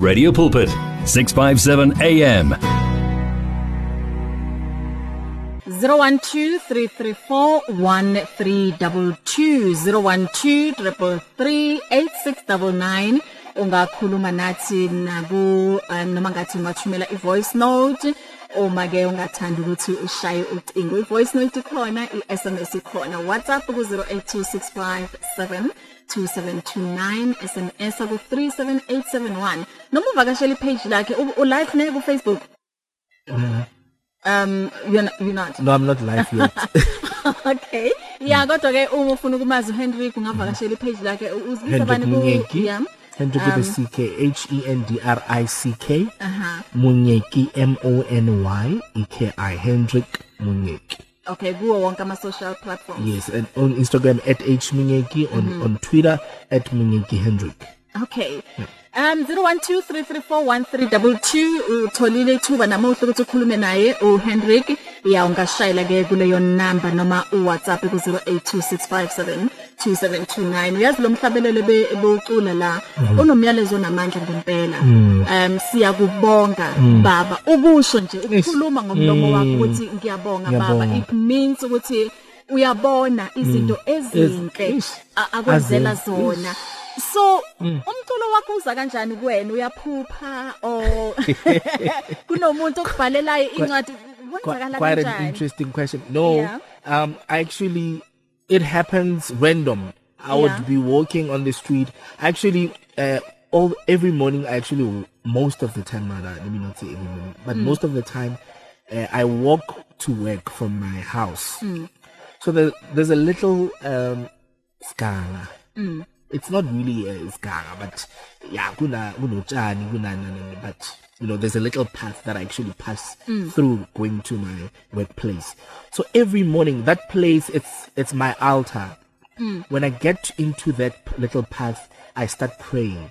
Radio Pulpit, 657 AM. 0123341322 ungakhuluma nathi naku uh, noma ngathi ungathumela i-voice note. Uma ke ungathanda ukuthi ushaye ucingo i-voice note ikhona i-SMS ikhona. WhatsApp ku 082657 2729 SMS ku 37871 noma uvakashela i-page lakhe u live ne ku Facebook um you're not, you're not No, I'm not live yet. okay yeah kodwa ke uma ufuna ukumazi uHenry ungavakashela i-page lakhe uzibisa bani ku Munyeki. yeah Hendrik um, is C K H E N D R I C K. aha Munyeki M O N Y E K I Hendrik Munyeki. Okay kuwo wonke ama social platforms Yes, and on Instagram at H Munyeki, on mm -hmm. on Twitter Hendrik. Okay. Um 0123341322 utholile ithuba namuhla ukuthi ukhulume naye uHendrik ya ungashayela ke kuleyo number noma uWhatsApp ku 0826572729 uyazi lo mhlabelele beucula la? Unomyalezo namandla ngempela. Um siyakubonga baba. Ubusho nje ukukhuluma ngomlomo wakho ukuthi ngiyabonga baba. It means ukuthi uyabona izinto ezinhle akwenzela zona. So umculo wakho uza kanjani kuwena uyaphupha or kunomuntu okubhalelayo incwadi kwenzakala quite an kanjani interesting question. No, Yeah. um, actually, it happens random. I Yeah. would be walking on the street. Actually, uh, all every morning. I actually most of the time, rather, let me not say every morning, but Mm. most of the time, uh, I walk to work from my house. Mm. So there, there's a little um, skala. Mm. It's not really a skala, but yeah, kuna kunotshani, kuna na- na- na- but you know, there's a little path that I actually pass through going to my workplace. So every morning, that place, it's it's my altar. When I get into that little path, I start praying.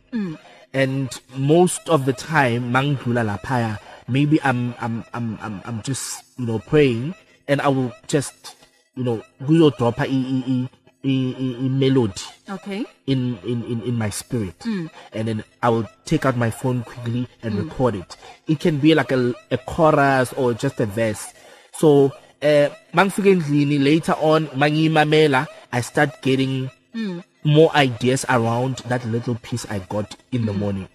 And most of the time, mangdula lapaya, maybe I'm I'm I'm I'm I'm just you know praying, and I will just you know go drop a e- e- e- melody okay. in in in, in my spirit. And then i will take out my phone quickly and record it. It can be like a, a chorus or just a verse. So uh mangifika endlini later on mangiyimamela i start getting more ideas around that little piece i got in the morning.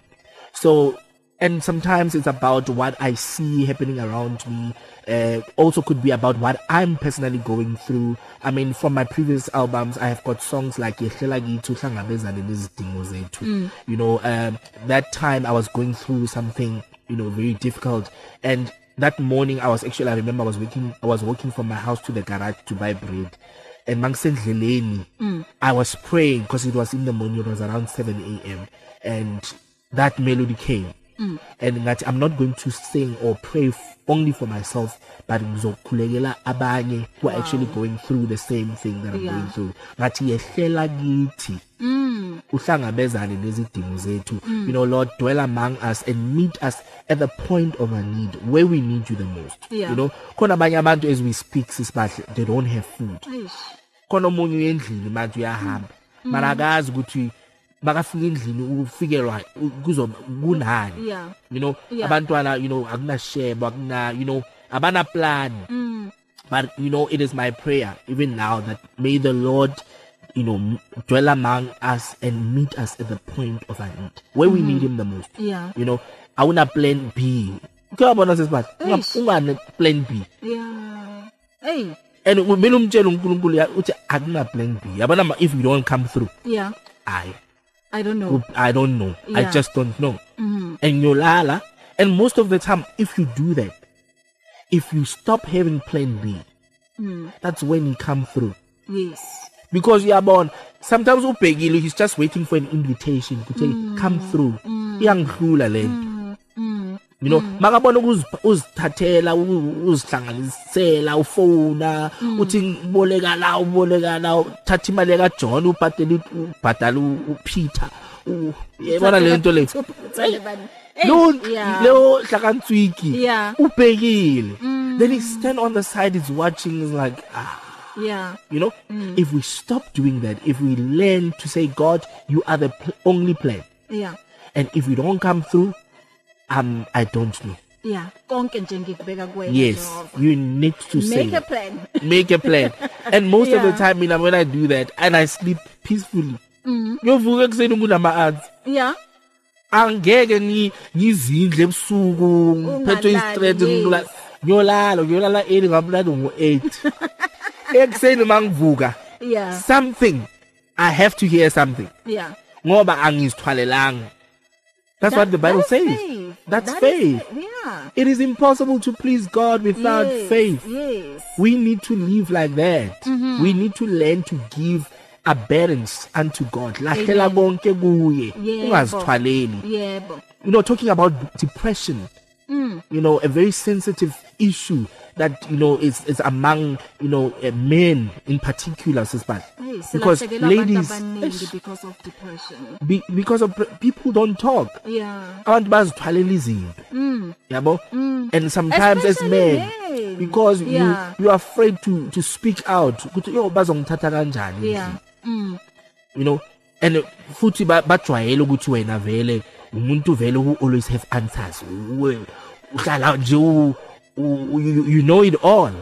So and sometimes it's about what i see happening around me. Uh, also could be about what i'm personally going through. I mean from my previous albums i have got songs like yehlela kithi uhlangabezane nezidingo zethu. You know um, that time i was going through something you know very difficult. And that morning i was actually i remember i was working i was walking from my house to the garage to buy bread. And mangisendleleni i was praying because it was in the morning it was around 7 a.m and that melody came. Mm. and ngathi i'm not going to sing or pray f- only for myself but ngizokhulekela abanye who are actually going through the same thing that i'm Yeah. going through. Ngathi yehlela kithi. Uhlangabezane nezidingo zethu. You know lord dwell among us and meet us at the point of our need where we need you the most. Yeah. you know khona abanye abantu as we speak sisibahle they don't have food. Khona omunye uyendlini manje uyahamba. Mara akazi ukuthi makafika endlini ufikelwa kuzoba kunani. You know abantwana you know akunashebo akuna you know abana plan mm. but you know it is my prayer even now that may the lord you know dwell among us and meet us at the point of our need where we need him the most. Yeah. you know awuna plan b. Kuyabona sesibathi ungane plan b. Yeah. Hey and kumele umtshele uNkulunkulu uthi akuna plan B. Yabona if we don't come through yeah. i i don't know i don't know i Yeah. just don't know mm. and yolala and most of the time if you do that if you stop having plan B Mm. that's when he come through yes because uyabona sometimes ubhekile he's just waiting for an invitation ukuthi mm. come through iyangihlula lento mm. Mm. You know makabona ukuzi- uzithathela u- uzihlanganisela ufona uthi boleka la uboleka la uthatha imali ka John ubhadela ubhadala uPeter. Yebona le Uthole bani? lo lo hlakantswiki ubhekile. Then he stand on the side he's watching is like ah. Yeah. You know if we stop doing that if we learn to say god you are the pl- only plan yeah. and if we don't come through um I don't know. yeah konke nje ngikubeka kuwena Yes, you need to make a plan. Make a plan. And most of the Yeah. time mina when i do that and i sleep peacefully ngiyovuka ekuseni kunama ads yeah. Angeke ngi ngizindle ebusuku ngiphethwe i-stress yes. ngila ngiyolala ngiyolala early ngamlalo ngo8 ekuseni mangivuka yeah. something i have to hear something. Yeah. Ngoba angizithwalelanga. That's what the bible that is says. faith. that's That is faith. fa- yeah. It is impossible to please god without yes, faith. yes. We need to live like that. Mm-hmm. we need to learn to give abundance unto god. Lahlela konke kuye. Ungazithwaleli. Yebo. You know talking about depression Mm. you know a very sensitive issue. That you know is is among you know uh, men in particular sisbal hey because ladies eish, because of depression. be, because of people don't talk. Yeah. Abantu bazithwalela izinto yabo? And sometimes as Mm. Especially men men. because Yeah. you you are afraid to to speak out ukuthi yo bazongithatha kanjani yeah. endlini?" you know? And futhi ba- bajwayele ukuthi wena vele umuntu vele who always have answers. We uhlala nje you, you know it all.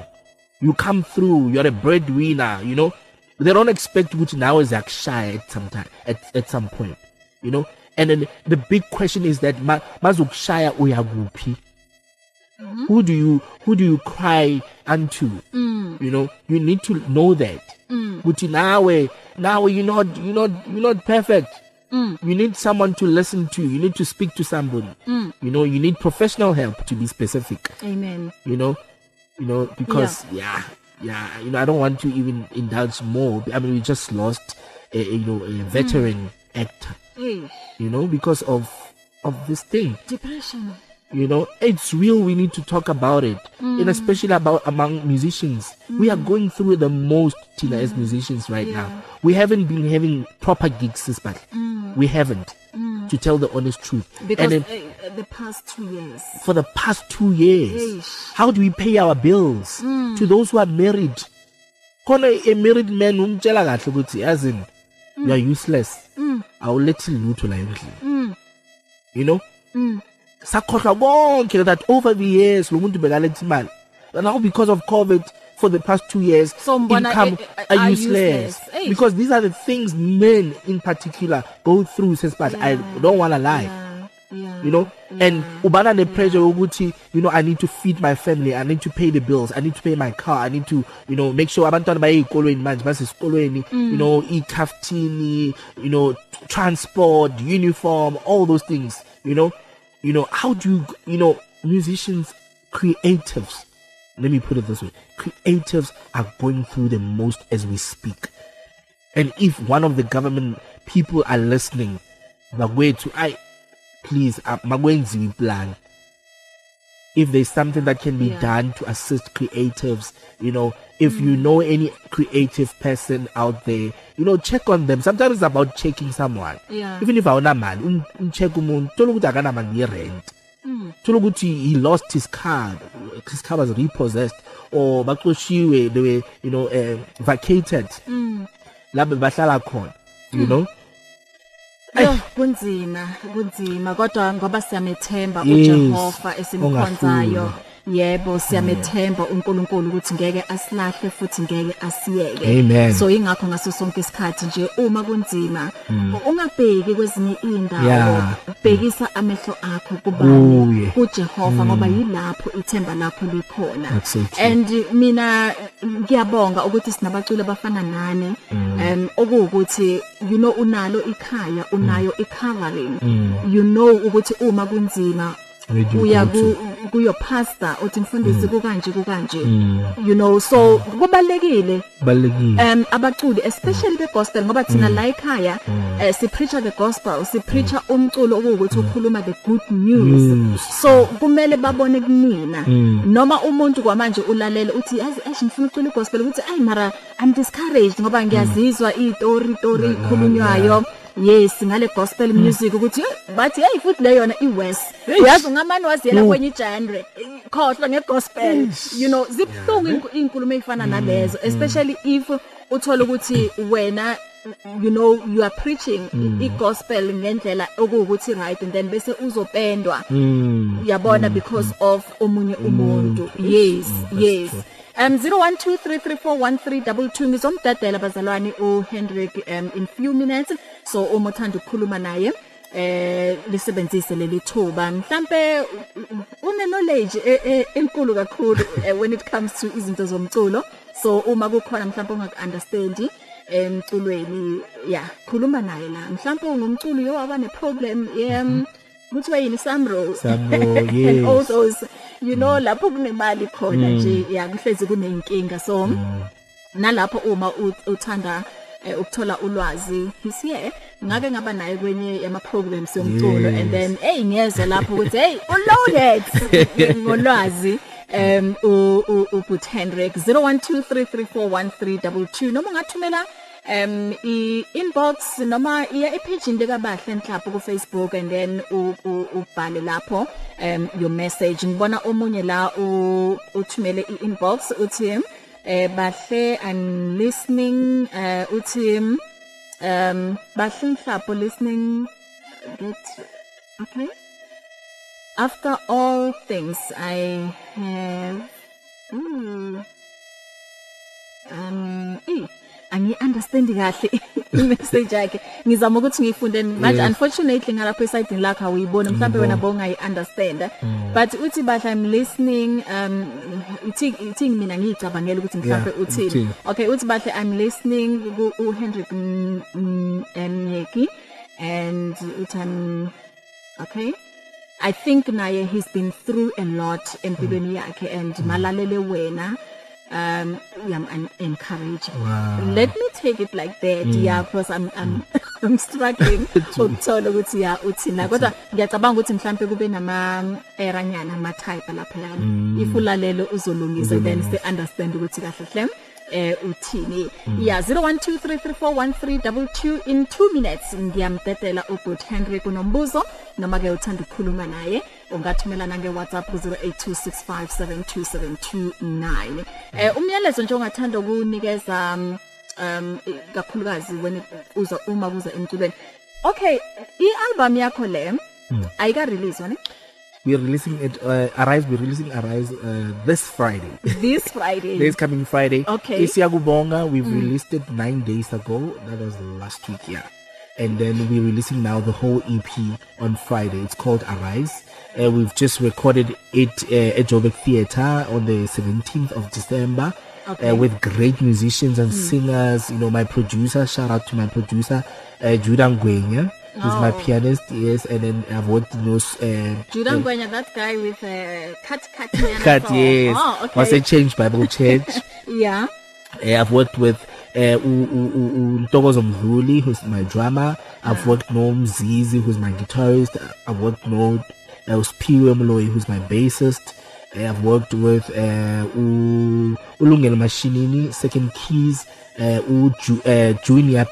You come through you're a breadwinner you know. They don't expect ukuthi nawe ziyakushaya at some time at, at some point you know. And then the big question is that ma- mazokushaya uya kuphi who do you who do you cry unto? You know you need to know that. Ukuthi nawe nawe you're not you're not you're not perfect. You need someone to listen to. You need to speak to somebody. You know you need professional help to be specific. Amen. You know? You know because yeah. yeah you know i don't want to even indulge more. I mean we just lost a, you know a veteran actor. Hey. You know because of of this thing. Depression. You know it's real. We need to talk about it. And especially about among musicians. We are going through the most tina as musicians right Yeah. now. We haven't been having proper gigs this but we haven't to tell the honest truth. Because and then uh, the past 2 years. for the past two years Eish. how do we pay our bills to those who are married? Khona a married man umtshela kahle ukuthi as in you are useless awulethi lutho la endlini. You know? Sakhohlwa konke that over the years lo muntu bekaletha imali. And now because of covid for the past two years So mbona, income eh, eh, are are useless, useless. Eish. because these are the things men in particular go through says but i don't want to lie. Yeah. Yeah. You know? And ubana ne pressure ukuthi you know i need to feed my family i need to pay the bills i need to pay my car i need to you know make sure abantwana baye ezikolweni manje basesikolweni you know ikaftini you know transport uniform all those things you know? You know how do you you know musicians creatives let me put it this way. Creatives are going through the most as we speak. And if one of the government people are listening bakwethu i please uh, makwenziwe plan if there's something that can be Yeah. done to assist creatives you know if you know any creative person out there you know check on them. Sometimes it's about checking someone. Yeah. even if umcheck umuntu thola ukuthi akanamali nge-rent thola ukuthi he lost his car his car was repossessed or baxoshiwe they were you know uh, vacated lapho bahlala khona you know Yo kunzima kunzima kodwa ngoba siyamethemba Yes. uJehova esimkhonzayo Ongafuni. Yebo siyamethemba uNkulunkulu ukuthi ngeke asilahle futhi ngeke asiyeke. So ingakho ngaso sonke isikhathi nje uma kunzima ungabheki kwezinye indawo bhekisa amehlo akho kubani kuJehova ngoba yilapho ithemba lakho likhona. And mina ngiyabonga ukuthi sinabaculi abafana nani um okuwukuthi you know unalo ikhaya unayo icovering. You know ukuthi uma kunzima uya ku- kuyo pastor uthi mfundisi kukanje kukanje. You know so kubalekile balekile um abaculi especially the gospel ngoba thina la ekhaya eh, si preacher the gospel si preacher umculo okuwukuthi ukhuluma the good news. News. so kumele babone kunina noma umuntu kwamanje ulalele uthi yazi ash ngifuna ucula igospel ukuthi ay mara i'm discouraged ngoba ngiyazizwa istory story ikhulunywayo. Yes ngale gospel music ukuthi "Eh, bathi hey futhi le yona iwest uyazi ungamani waziyela kwenye genre khohlwa ngegospel. You know zibhlungu ink- inkulumo ezifana nalezo especially if uthola ukuthi wena you know you are preaching i gospel ngendlela okuwukuthi right and then bese uzopendwa. Yabona because of omunye umuntu. yes yes. Um 0123341322 ngizomdadela bazalwane uHendrik um in few minutes. So uma uthanda ukukhuluma naye eh lisebenzise leli thuba. Mhlambe une knowledge e- enkulu kakhulu eh, when it comes to izinto zomculo. So uma kukhona mhlambe ungakunderstand emculweni yeah khuluma naye la. Mhlambe ungumculi yo aba ne problem yem kuthiwa yini? Samro Samro, and yes. all those you know lapho kunemali khona nje yakuhlezi kunenkinga so nalapho uma u- uthanda eh, ukuthola ulwazi he's here ngake ngaba naye kwenye yama programs yomculo. And then hey ngiyezwa lapho ukuthi hey uloaded. Ngolwazi um u- u- ubut Hendrik 0123341322 noma ungathumela um i-inbox noma iya epage lika Bahle Nhlapho ku Facebook and then u- u- ubhale lapho um your message. Ngibona omunye la u- uthumele i-inbox uthi eh Bahle I'm listening uh uthi um Bahle Nhlapho listening get okay. After all things I have mm, um eh. Angi understand kahle i-message yakhe. Ngizama ukuthi ngiyifunde manje unfortunately ngalapho eside lakho awuyibona mhlawumbe wena bongayi understand but uthi bahla i'm listening um uthi uthi mina? Ngicabangela ukuthi mhlawumbe uthini. okay uthi bahle i'm listening u Hendrik Mnyeki and uthi i'm okay. I think naye he's been through a lot empilweni yakhe and malalele wena. um I'm, I'm encouraging wow. let me take it like that mm. yeah because I'm I'm mm. I'm struggling ukuthola ukuthi ya uthina kodwa ngiyacabanga ukuthi mhlambe kube nama eranyana ama type lapha yana ifulalelo uzolungisa then se understand ukuthi kahle hle eh uthini. Ya 0123341322 in 2 minutes. Ngiyamdedela ubot Henry kunombuzo noma ke uthanda ukukhuluma naye 082 ungathumelana ngewhatsapp ku0826572729 eh umyalezo nje ongathanda ukunikeza mm, um kakhulukazi when uza uma kuza emculweni. Okay ialbum yakho le hmm. ayika release ne we are releasing it uh, arise we releasing arise uh, this friday. This friday. This coming friday. Okay. Isiyakubonga we've mm. released it 9 days ago. That was last week yeah. And then we're releasing now the whole EP on Friday. It's called Arise. Uh, we've just recorded it uh, at Joburg Theatre on the 17th of December. Okay. Uh, with great musicians and mm. singers. You know, my producer, shout out to my producer, uh, Judah Ngwenya, who's my Oh. pianist, yes. And then I've worked, you know, uh, Judah Ngwenya that guy with a cut cut Cut, yes. oh okay Was a Change Bible Church. yeah Uh, I've worked with uh, U- U- U- U- Ntokozo Mdluli, who's my drummer. I've worked no Mzizi, who's my guitarist. I've worked no uh, Spiwe Mloyi, who's my bassist. Uh, I've worked with uh, U- Ulungelo Mashinini, second keys. Uh, U Ju- uh, Junior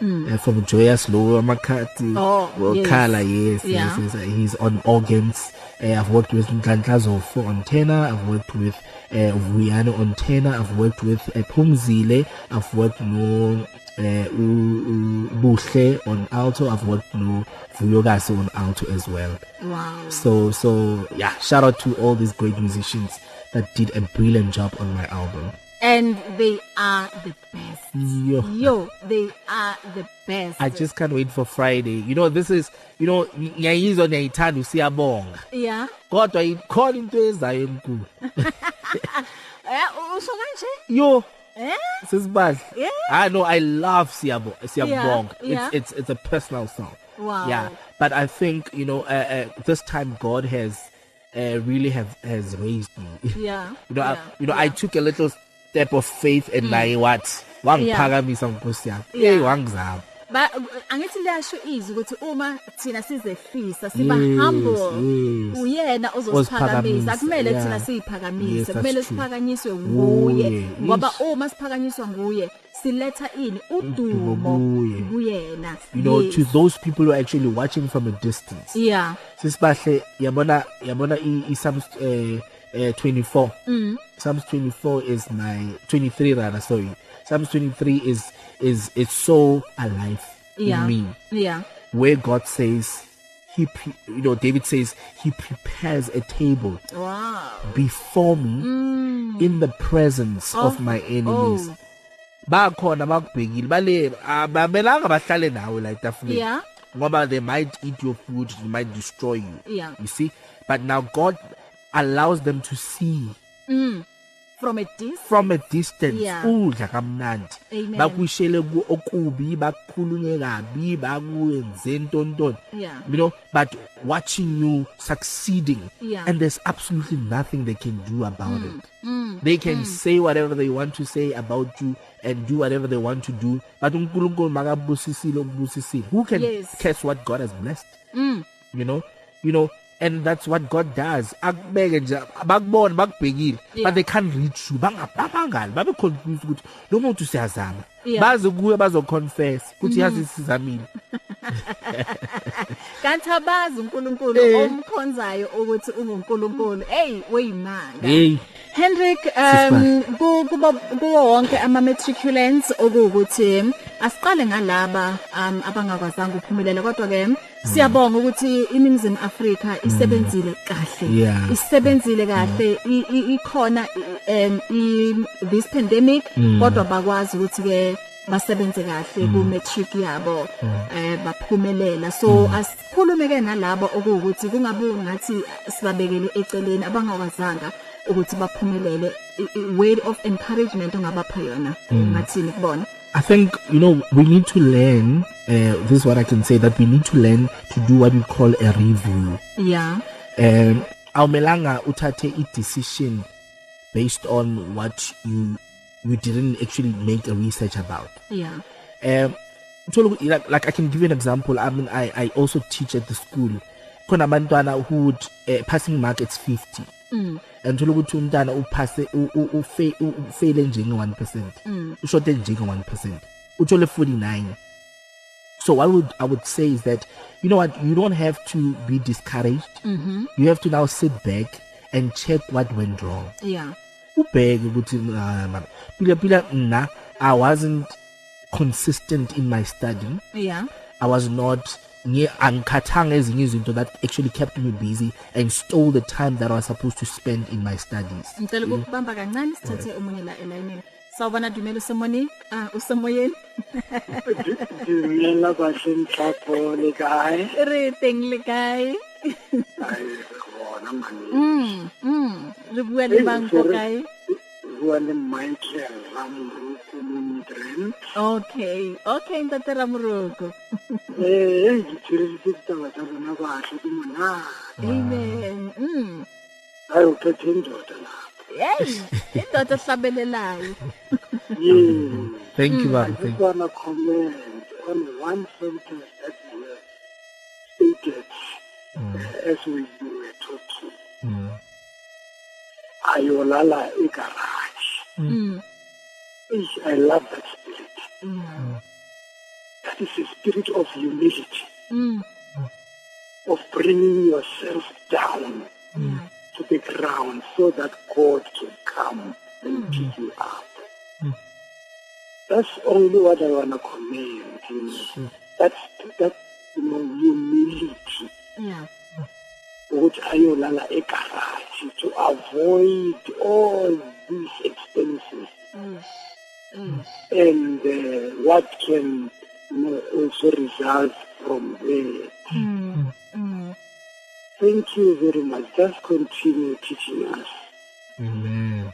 Peja uh, from Joyous Lower Makati. Oh, yes. Kala, yes, Yeah. yes, yes. Uh, he's on organs. Uh, I've worked with Nhlanhla for on tenor. I've worked with uh, Vuyano on tenor. I've worked with uh, Pumzile. I've worked no uh, U- U- Buhle on alto. I've worked no Vuyogase on alto as well. wow So so yeah, shout out to all these great musicians that did a brilliant job on my album. And they are the best Yo. yo they are the best I just can't wait for Friday. You know, this is, you know, ngiyayizwa ngiyayithanda usiyabonga. yeah Kodwa ikhona into ezayo enkulu. eh usho kanje Yo, eh sisibadla. Yeah. I know I love Siyabo Siyabonga. yeah. It's it's it's a personal song. Wow. Yeah, but I think, you know, uh, uh, this time God has uh, really have has raised me. yeah you know, yeah, I, you know, I took a little step of faith and like what? Wangiphakamisa nkosi yami. Hey, Yeah. wangizama. ba angithi liyasho izwi ukuthi uma thina sizefisa siba Yes, humble yes. uyena Oziphakamisa, ozosiphakamisa akumele yeah. thina Yes, siyiphakamise that's kumele true. siphakanyiswe Nguye. nguye ngoba Ish. uma siphakanyiswa nguye siletha ini udumo Udumo kuye. kuyena You know, Yes. to those people who are actually watching from a distance. yeah sisibahle yabona yabona i, i Psalms uh, uh, 24 Mm. Psalms 24 is my 23 rather sorry Psalms 23 is is is so alive Yeah. in me Yeah. where God says he pre- you know David says he prepares a table Wow. before me in the presence of my enemies Oh. bakhona bakubhekile bale ababelanga bahlale nawe la etafuleni Yeah. ngoba they might eat your food they might destroy you Yeah. you see but now God allows them to see From a distance. from a distance. Yeah. udla kamnandi. Bakushele ku okubi bakukhulunye kabi bakuyenze ntontoni Yeah. you know but watching you succeeding Yeah. and there's absolutely nothing they can do about it. They can say whatever they want to say about you and do whatever they want to do but uNkulunkulu makabusisile ubusisile who can Yes. curse what God has blessed? You know? You know and that's what God does akubeke nje bakubona bakubhekile Yeah. but they can't reach you bangabangali babe confused ukuthi lo muntu siyazama Yeah. baze kuye bazo confess ukuthi yazi sizamile Kanti abazi uNkulunkulu Eh. omkhonzayo ukuthi unguNkulunkulu. Hey, weyimanga. hey Hendrik um ku- kubo kuwo wonke ama matriculants okuwukuthi asiqale ngalaba um abangakwazanga ukuphumelela. Kodwa ke siyabonga ukuthi iningizimu Afrika isebenzile kahle. Isebenzile kahle. Ikhona um this pandemic kodwa bakwazi ukuthi ke basebenze kahle ku matric yabo eh baphumelela. So asikhulume ke nalabo okuwukuthi kungabe ngathi sibabekele eceleni abangakwazanga ukuthi baphumelele word of encouragement ongabapha yona ngathini kubona I think you know we need to learn. Uh, this is what I can say that we need to learn to do what we call a review. yeah Um, awumelanga uthathe i decision based on what you you didn't actually make a research about. yeah Um, so like, like I can give you an example. I mean, I I also teach at the school. Khona abantwana who would uh, passing mark it's 50. Mm. And uthola ukuthi umntana uphase u- u- ufe- u- ufele njenge 1%. Ushote njenge 1%. Uthole 49. So what would I would say is that you know what you don't have to be discouraged. Mm-hmm. You have to now sit back and check what went wrong. yeah ubheke ukuthi ah, pila pila mina I wasn't consistent in my studying yeah I was not angikhathanga ezinye izinto that actually kept me busy and stole the time that I was supposed to spend in my studies. Ngicela ukubamba kancane sithathe omunye la elayinini. Sawubona dumela usemoni ah usemoyeni Dumela bahleng le kae? re teng le kae Ai bona mane. mm mm re bua le bang kae Bua le Michael Ramruku Mundren. okay okay ntate ramoroko Eh, ke tshireleditse ditaba tsa rona bašwa ke monate. amen mm Ai o phethe ndoda la. hey indoda ehlabelelayo Yeah. thank you I baba just thank you want to comment on one sentence that you have stated uh, as we were talking. Mm. Ayolala igarage. Mm Eish, I love that spirit. yeah That is a spirit of humility, mm of bringing yourself down yeah to the ground so that God can come and pick you up. That's only what I want to commend. You know. That's that you know humility. yeah ukuthi ayolala egarage to avoid all these expenses Ish, ish. and uh, what can you know, also result from there. Mm, mm. Thank you very much. Just continue teaching us. amen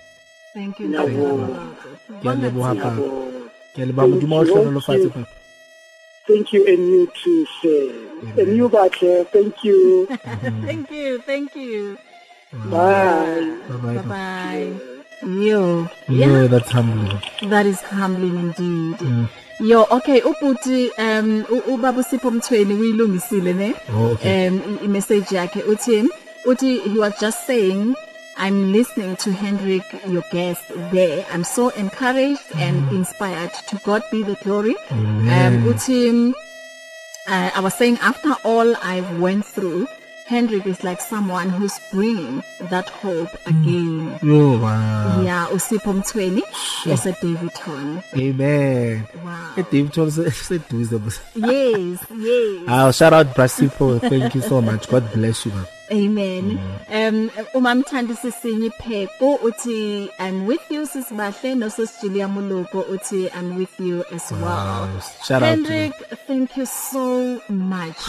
Thank you. Well, Ramoroko. ke a leboha papa Yabo. ke a leboha modimo wa hlono lo fatshe papa Thank you, and you too, sir. And you, Batle. Thank you. Thank you. Thank you. Bye. bye bye Bye bye. Yo. yeah that's humbling That is humbling indeed. Yo, okay, ubuti um ubaba Sipho Mthweni uyilungisile ne? oh okay Um i- i message yakhe uthi uthi he was just saying I'm listening to Hendrik your guest there. I'm so encouraged and inspired. To God be the glory. Um uthi uh, I was saying after all I've went through Hendrik is like someone who's bringing that hope again. Oh wow. Yeah, uSipho Mthweni ese Davidton. Amen. Wow. Dave Jones seduze. Yes, yes. Ah shout out Brasipo. Thank you so much. God bless you man. Amen. Um uma mthandi sisinye ipheko uthi I'm with you sisibahle no sis Julia Muloko uthi I'm with you as well. Wow. Shout out Hendrik, thank you so much.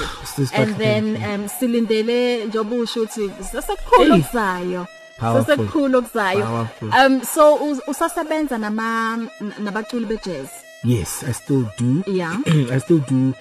And then um silindele njoba usho ukuthi sesekukhulu Hey. kuzayo. Powerful. Sesekukhulu kuzayo. Um so us- usasebenza nama nabaculi bejazz. Yes, I still do. Yeah. I still do.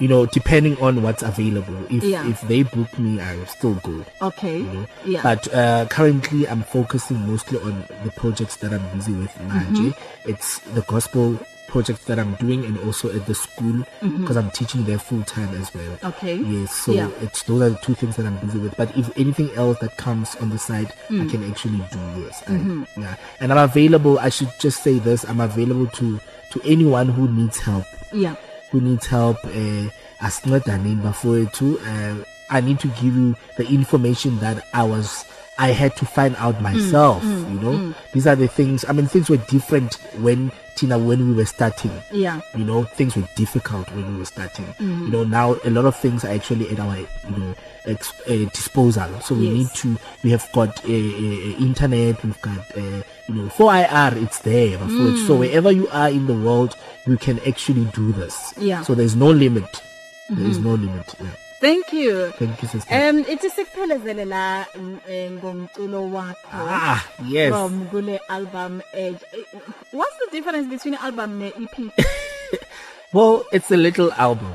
You know, depending on what's available. If Yeah. if they book me, I will still go. Okay. you know. Yeah. But uh, currently, I'm focusing mostly on the projects that I'm busy with. Mm-hmm. Manje. It's the gospel projects that I'm doing, and also at the school because I'm teaching there full time as well. Mm-hmm. Okay. Yes, so Yeah. it's those are the two things that I'm busy with. But if anything else that comes on the side, Mm. I can actually do. Yes, I, Mm-hmm. yeah, and I'm available. I should just say this: I'm available to to anyone who needs help Yeah. Who needs help uh, asincedane bafowethu uh, I need to give you the information that I was I had to find out myself you know these are the things I mean things were different when Tina when we were starting Yeah. you know things were difficult when we were starting you know now a lot of things are actually at our you know ex- uh, disposal so we Yes. need to we have got a, a, a internet we've got uh, you know 4IR it's there bafowethu. so wherever you are in the world you can actually do this Yeah. so there's no limit there is no limit yeah. Thank you. thank you sister Um ithi sikuphelezele la mm, eh, ngomculo wakho. ah yes From kule album Edge. Eh, What's the difference between album ne E EP? well it's a little album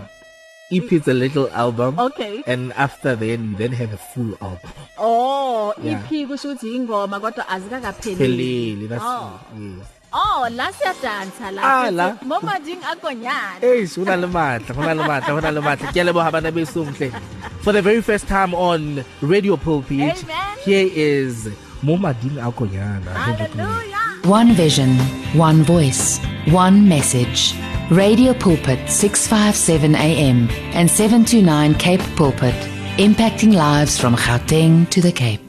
EP is a little album Okay. and after then you then have a full album Oh, Yeah. EP kusho ukuthi ingoma kodwa azikakapheleli. Pelele, that's Oh. yes Oh, la siyadansa la. Ah, la. Mama ding akonyana. Hey, una le matla, una le matla, una le matla. Ke a leboha bana beso mhle. For the very first time on Radio Pulpit, Amen. here is Momading Akonyana. Hallelujah. One vision, one voice, one message. Radio Pulpit 657 AM and 729 Cape Pulpit, impacting lives from Gauteng to the Cape.